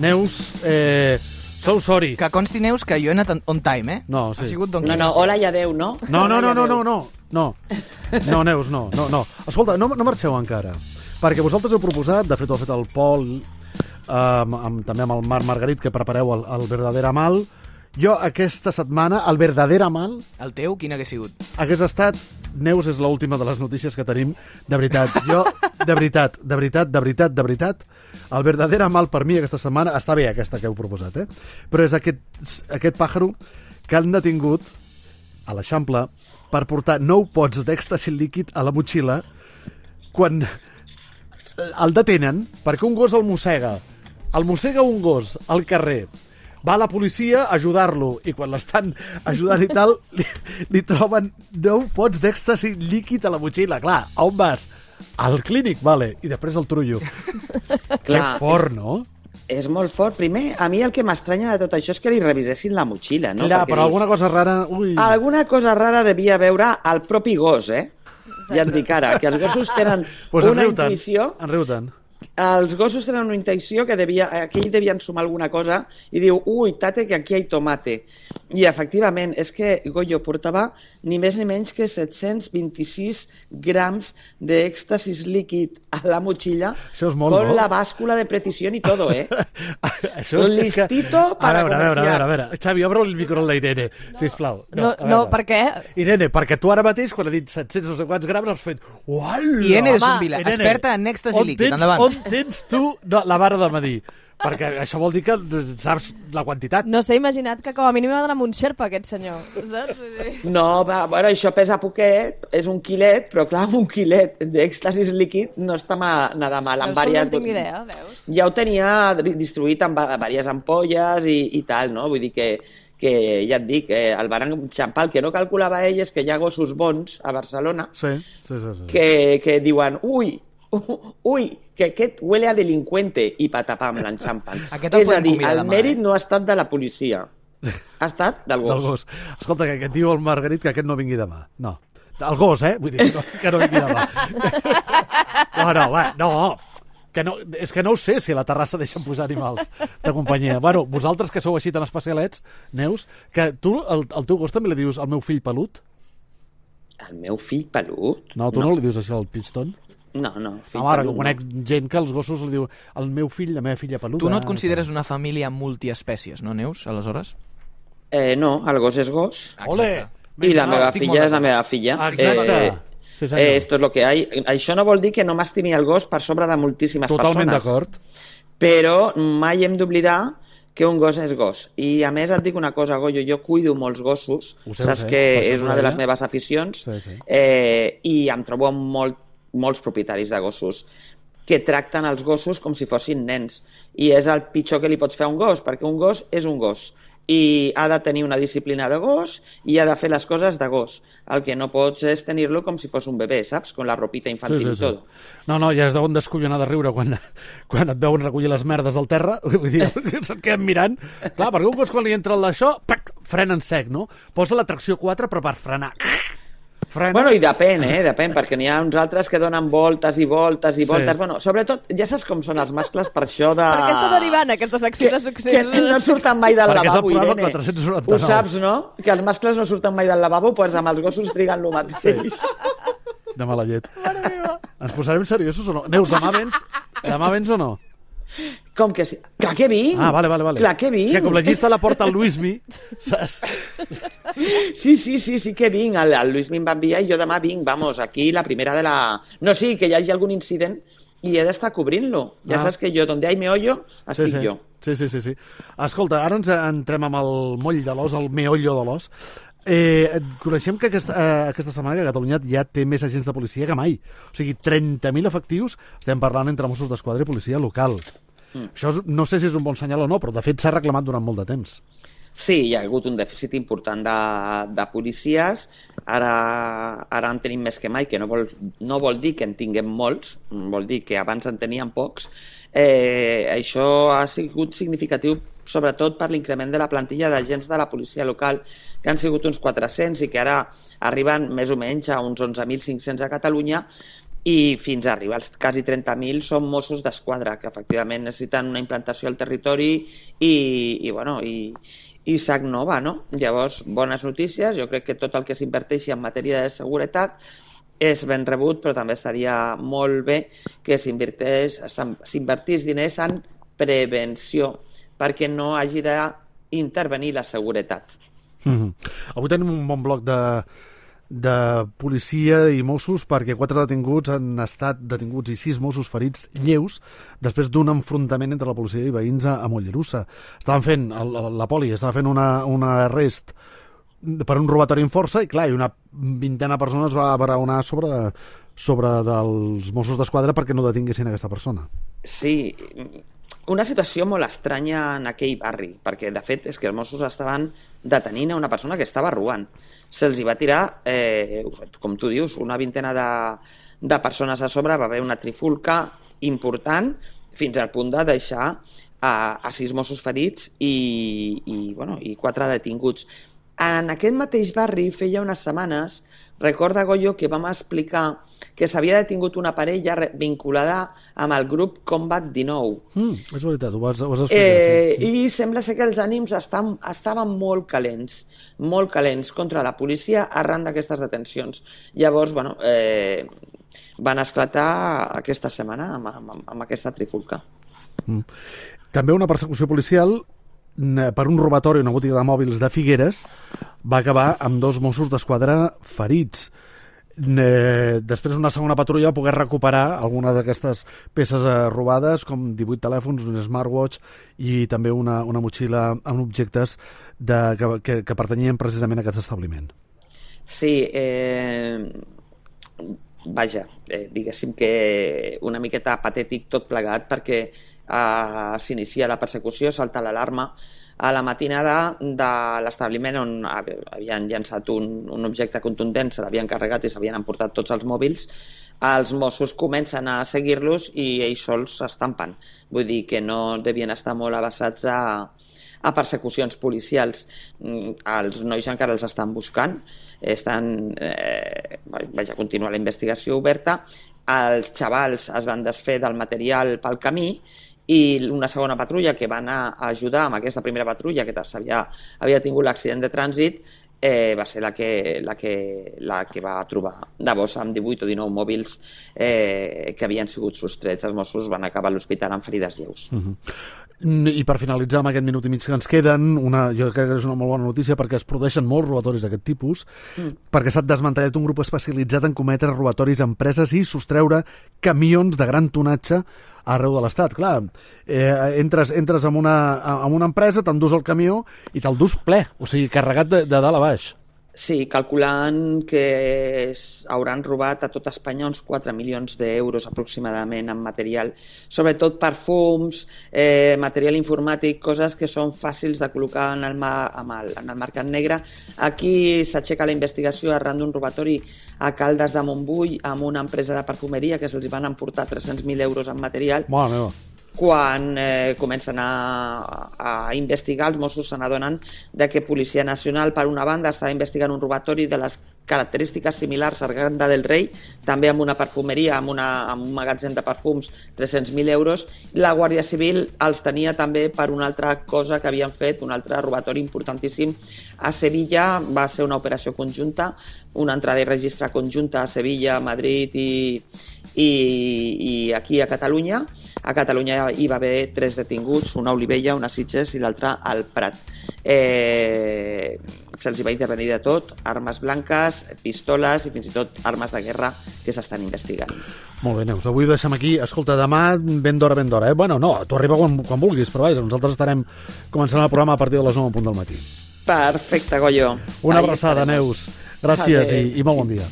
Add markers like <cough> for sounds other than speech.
Neus, eh, so sorry. Que consti, Neus, que jo he anat on time, eh? No, sí. Ha sigut Don No, no, hola i adeu, no? No, no, no, no, no, no, no. <laughs> No, Neus, no, no, no. Escolta, no, no marxeu encara. Perquè vosaltres heu proposat, de fet ho ha fet el Pol, eh, amb, amb, també amb el Marc Margarit, que prepareu el, el Verdadera Mal. Jo aquesta setmana, el Verdadera Mal, El teu, quin hagués sigut? hagués estat... Neus és l'última de les notícies que tenim. De veritat, jo, de veritat, de veritat, de veritat, de veritat, el verdadera mal per mi aquesta setmana, està bé aquesta que heu proposat, eh? però és aquest, aquest pàjaro que han detingut a l'Eixample per portar nou pots d'èxtasi líquid a la motxilla quan el detenen perquè un gos el mossega. El mossega un gos al carrer. Va la policia a ajudar-lo i quan l'estan ajudant i tal li, li troben nou pots d'èxtasi líquid a la motxilla. Clar, a on vas? Al clínic, vale. I després el trullo. que fort, no? És molt fort. Primer, a mi el que m'estranya de tot això és que li revisessin la motxilla, no? Clar, Perquè però dius, alguna cosa rara... Ui. Alguna cosa rara devia veure el propi gos, eh? Ja et dic ara, que els gossos tenen pues una intuïció... En riu tant. Els gossos tenen una intenció que devia, aquell devia ensumar alguna cosa i diu, ui, tate, que aquí hi ha tomate. I efectivament, és que Goyo portava ni més ni menys que 726 grams d'èxtasis líquid a la motxilla Això és molt, con no? la bàscula de precisió i todo, eh? <laughs> Això és, és que... Listito A para veure, a veure, a veure, a veure. Xavi, obre el micro a la Irene, sisplau. No, no, veure. per què? Irene, perquè tu ara mateix, quan ha dit 700 no sé quants grams, has fet... Uala! Irene de Home, Sonvila, Irene, experta en èxtasi líquid. tens- Endavant. On tens tu no, la vara de medir? Perquè això vol dir que saps la quantitat. No s'ha imaginat que com a mínim ha d'anar amb un xerpa, aquest senyor. Saps? No, va, bueno, això pesa poquet, és un quilet, però clar, un quilet d'èxtasis líquid no està ma, nada mal. Amb Veus com no vàries- en tinc idea, veus? Ja ho tenia di- distribuït en va- diverses ampolles i, i tal, no? Vull dir que, que ja et dic, eh, el van enxampar. El que no calculava ell és que hi ha gossos bons a Barcelona Sí, sí, sí. sí. que, que diuen, ui, <laughs> ui, que aquest huele a delincuente i patapam l'enxampen. <laughs> És a dir, el mèrit eh? no ha estat de la policia, <laughs> ha estat del gos. Del gos. Escolta, que aquest diu el Margarit que aquest no vingui demà. No. El gos, eh? Vull dir, no, que no vingui demà. No, no, va, no. Que no, és que no ho sé si a la terrassa deixen posar animals de companyia. Bueno, vosaltres que sou així tan especialets, Neus, que tu, el, el teu gos també li dius al meu fill pelut? El meu fill pelut? No, tu no, no li dius això al Pitstone? No, no, fill Ah, ara, que conec gent que els gossos li diu el meu fill, la meva filla peluda. Tu no et consideres una família multiespècies, no, Neus, aleshores? Eh, no, el gos és gos. Ole! I la no, meva filla és la meva filla. Exacte. Eh, Sí, senyor. eh, esto es lo que hay. Això no vol dir que no m'estimi el gos per sobre de moltíssimes Totalment persones. d'acord. Però mai hem d'oblidar que un gos és gos. I a més et dic una cosa, Goyo, jo cuido molts gossos, Ho sé, ho saps sé, que és una de les deia. meves aficions, Sí, sí. Eh, i em trobo amb molt, molts propietaris de gossos que tracten els gossos com si fossin nens. I és el pitjor que li pots fer a un gos, perquè un gos és un gos i ha de tenir una disciplina de gos i ha de fer les coses de gos. El que no pots és tenir-lo com si fos un bebè, saps? Con la ropita infantil Sí, sí, i sí. tot. No, no, ja es deuen descollonar de riure quan, <laughs> quan et veuen recollir les merdes del terra. <laughs> Vull dir, <laughs> se't queden mirant. Clar, perquè un gos quan li entra pac, frena en sec, no? Posa la tracció 4, però per frenar. Frena. Bueno, i depèn, eh? Depèn, perquè n'hi ha uns altres que donen voltes i voltes i Sí. voltes. Bueno, sobretot, ja saps com són els mascles per això de... Per què està derivant aquesta secció de que, successos? que no surten mai del Perquè és el lavabo, programa Irene. 499. Ho saps, no? Que els mascles no surten mai del lavabo, doncs amb els gossos triguen el mateix. Sí. De mala llet. Ens posarem seriosos o no? Neus, demà vens? Demà vens o no? Com que sí? Clar que vinc! Ah, vale, vale, vale. Clar que vinc! És que com la llista la porta el Luismi, saps? Sí, sí, sí, sí que vinc. El, el Lluís me'n va enviar i jo demà vinc, vamos, aquí la primera de la... No, sí, que hi hagi algun incident i he d'estar cobrint-lo. Ja Ah. saps que jo, donde hay meollo, estic sí, sí. jo. Sí, sí, sí, sí. Escolta, ara ens entrem amb el moll de l'os, el meollo de l'os. Eh, coneixem que aquesta, eh, aquesta setmana que Catalunya ja té més agents de policia que mai. O sigui, 30.000 efectius, estem parlant entre Mossos d'Esquadra i policia local. Mm. Això és, no sé si és un bon senyal o no, però de fet s'ha reclamat durant molt de temps. Sí, hi ha hagut un dèficit important de, de policies, ara, ara en tenim més que mai, que no vol, no vol dir que en tinguem molts, vol dir que abans en teníem pocs. Eh, això ha sigut significatiu sobretot per l'increment de la plantilla d'agents de la policia local, que han sigut uns 400 i que ara arriben més o menys a uns 11.500 a Catalunya, i fins a arribar als quasi 30.000 són Mossos d'Esquadra, que efectivament necessiten una implantació al territori i, i, bueno, i, i SAC nova, no? Llavors, bones notícies, jo crec que tot el que s'inverteixi en matèria de seguretat és ben rebut, però també estaria molt bé que s'invertís diners en prevenció, perquè no hagi d'intervenir la seguretat. Mm -hmm. Avui tenim un bon bloc de, de policia i Mossos perquè quatre detinguts han estat detinguts i sis Mossos ferits lleus després d'un enfrontament entre la policia i veïns a, Mollerussa. Estaven fent, la, la poli estava fent una, una arrest per un robatori en força i clar, i una vintena de persones va braonar sobre, de, sobre dels Mossos d'Esquadra perquè no detinguessin aquesta persona. Sí, una situació molt estranya en aquell barri, perquè de fet és que els Mossos estaven detenint a una persona que estava robant. Se'ls va tirar, eh, com tu dius, una vintena de, de persones a sobre, va haver una trifulca important fins al punt de deixar a, a sis Mossos ferits i, i, bueno, i quatre detinguts. En aquest mateix barri, feia unes setmanes, recorda Goyo que vam explicar que s'havia detingut una parella vinculada amb el grup Combat 19. Mm, és veritat, ho vas, ho vas explicar. Eh, sí. I sembla ser que els ànims estan, estaven molt calents, molt calents contra la policia arran d'aquestes detencions. Llavors, bueno, eh, van esclatar aquesta setmana amb, amb, amb aquesta trifulca. Mm. També una persecució policial per un robatori a una botiga de mòbils de Figueres va acabar amb dos Mossos d'Esquadra ferits. Eh, després una segona patrulla va poder recuperar alguna d'aquestes peces eh, robades com 18 telèfons, un smartwatch i també una, una motxilla amb objectes de, que, que, que pertanyien precisament a aquest establiment. Sí, eh, vaja, eh, diguéssim que una miqueta patètic tot plegat perquè eh, s'inicia la persecució, salta l'alarma, a la matinada de l'establiment on havien llançat un, un objecte contundent, se l'havien carregat i s'havien emportat tots els mòbils, els Mossos comencen a seguir-los i ells sols s'estampen. Vull dir que no devien estar molt abassats a, a persecucions policials. Mm, els nois encara els estan buscant, estan, eh, vaja, continua la investigació oberta, els xavals es van desfer del material pel camí i una segona patrulla que va anar a ajudar amb aquesta primera patrulla que havia, havia tingut l'accident de trànsit eh, va ser la que, la, que, la que va trobar bossa amb 18 o 19 mòbils eh, que havien sigut sostrets. Els Mossos van acabar a l'hospital amb ferides lleus. Uh -huh. I per finalitzar amb aquest minut i mig que ens queden, una, jo crec que és una molt bona notícia perquè es produeixen molts robatoris d'aquest tipus, mm. perquè s'ha desmantellat un grup especialitzat en cometre robatoris a empreses i sostreure camions de gran tonatge arreu de l'Estat. Clar, eh, entres, entres en, una, en una empresa, t'endús el camió i te'l dus ple, o sigui, carregat de, de dalt a baix. Sí, calculant que hauran robat a tot Espanya uns 4 milions d'euros aproximadament en material, sobretot perfums, eh, material informàtic, coses que són fàcils de col·locar en el, en el, en el mercat negre. Aquí s'aixeca la investigació arran d'un robatori a Caldes de Montbui amb una empresa de perfumeria que se'ls van emportar 300.000 euros en material. Mare meva quan eh, comencen a, a investigar, els Mossos se n'adonen que Policia Nacional, per una banda, està investigant un robatori de les característiques similars a Arganda del Rei, també amb una perfumeria, amb, una, amb un magatzem de perfums, 300.000 euros. La Guàrdia Civil els tenia també per una altra cosa que havien fet, un altre robatori importantíssim a Sevilla. Va ser una operació conjunta, una entrada i registre conjunta a Sevilla, Madrid i, i, i aquí a Catalunya a Catalunya hi va haver tres detinguts, una a Olivella, una a Sitges i l'altra al Prat. Eh, Se'ls va intervenir de tot, armes blanques, pistoles i fins i tot armes de guerra que s'estan investigant. Molt bé, Neus. Avui ho deixem aquí. Escolta, demà ben d'hora, ben d'hora. Eh? Bueno, no, tu arriba quan, quan vulguis, però vaja, nosaltres estarem començant el programa a partir de les 9 punt del matí. Perfecte, Goyo. Una abraçada, Neus. Gràcies i, i molt bon dia.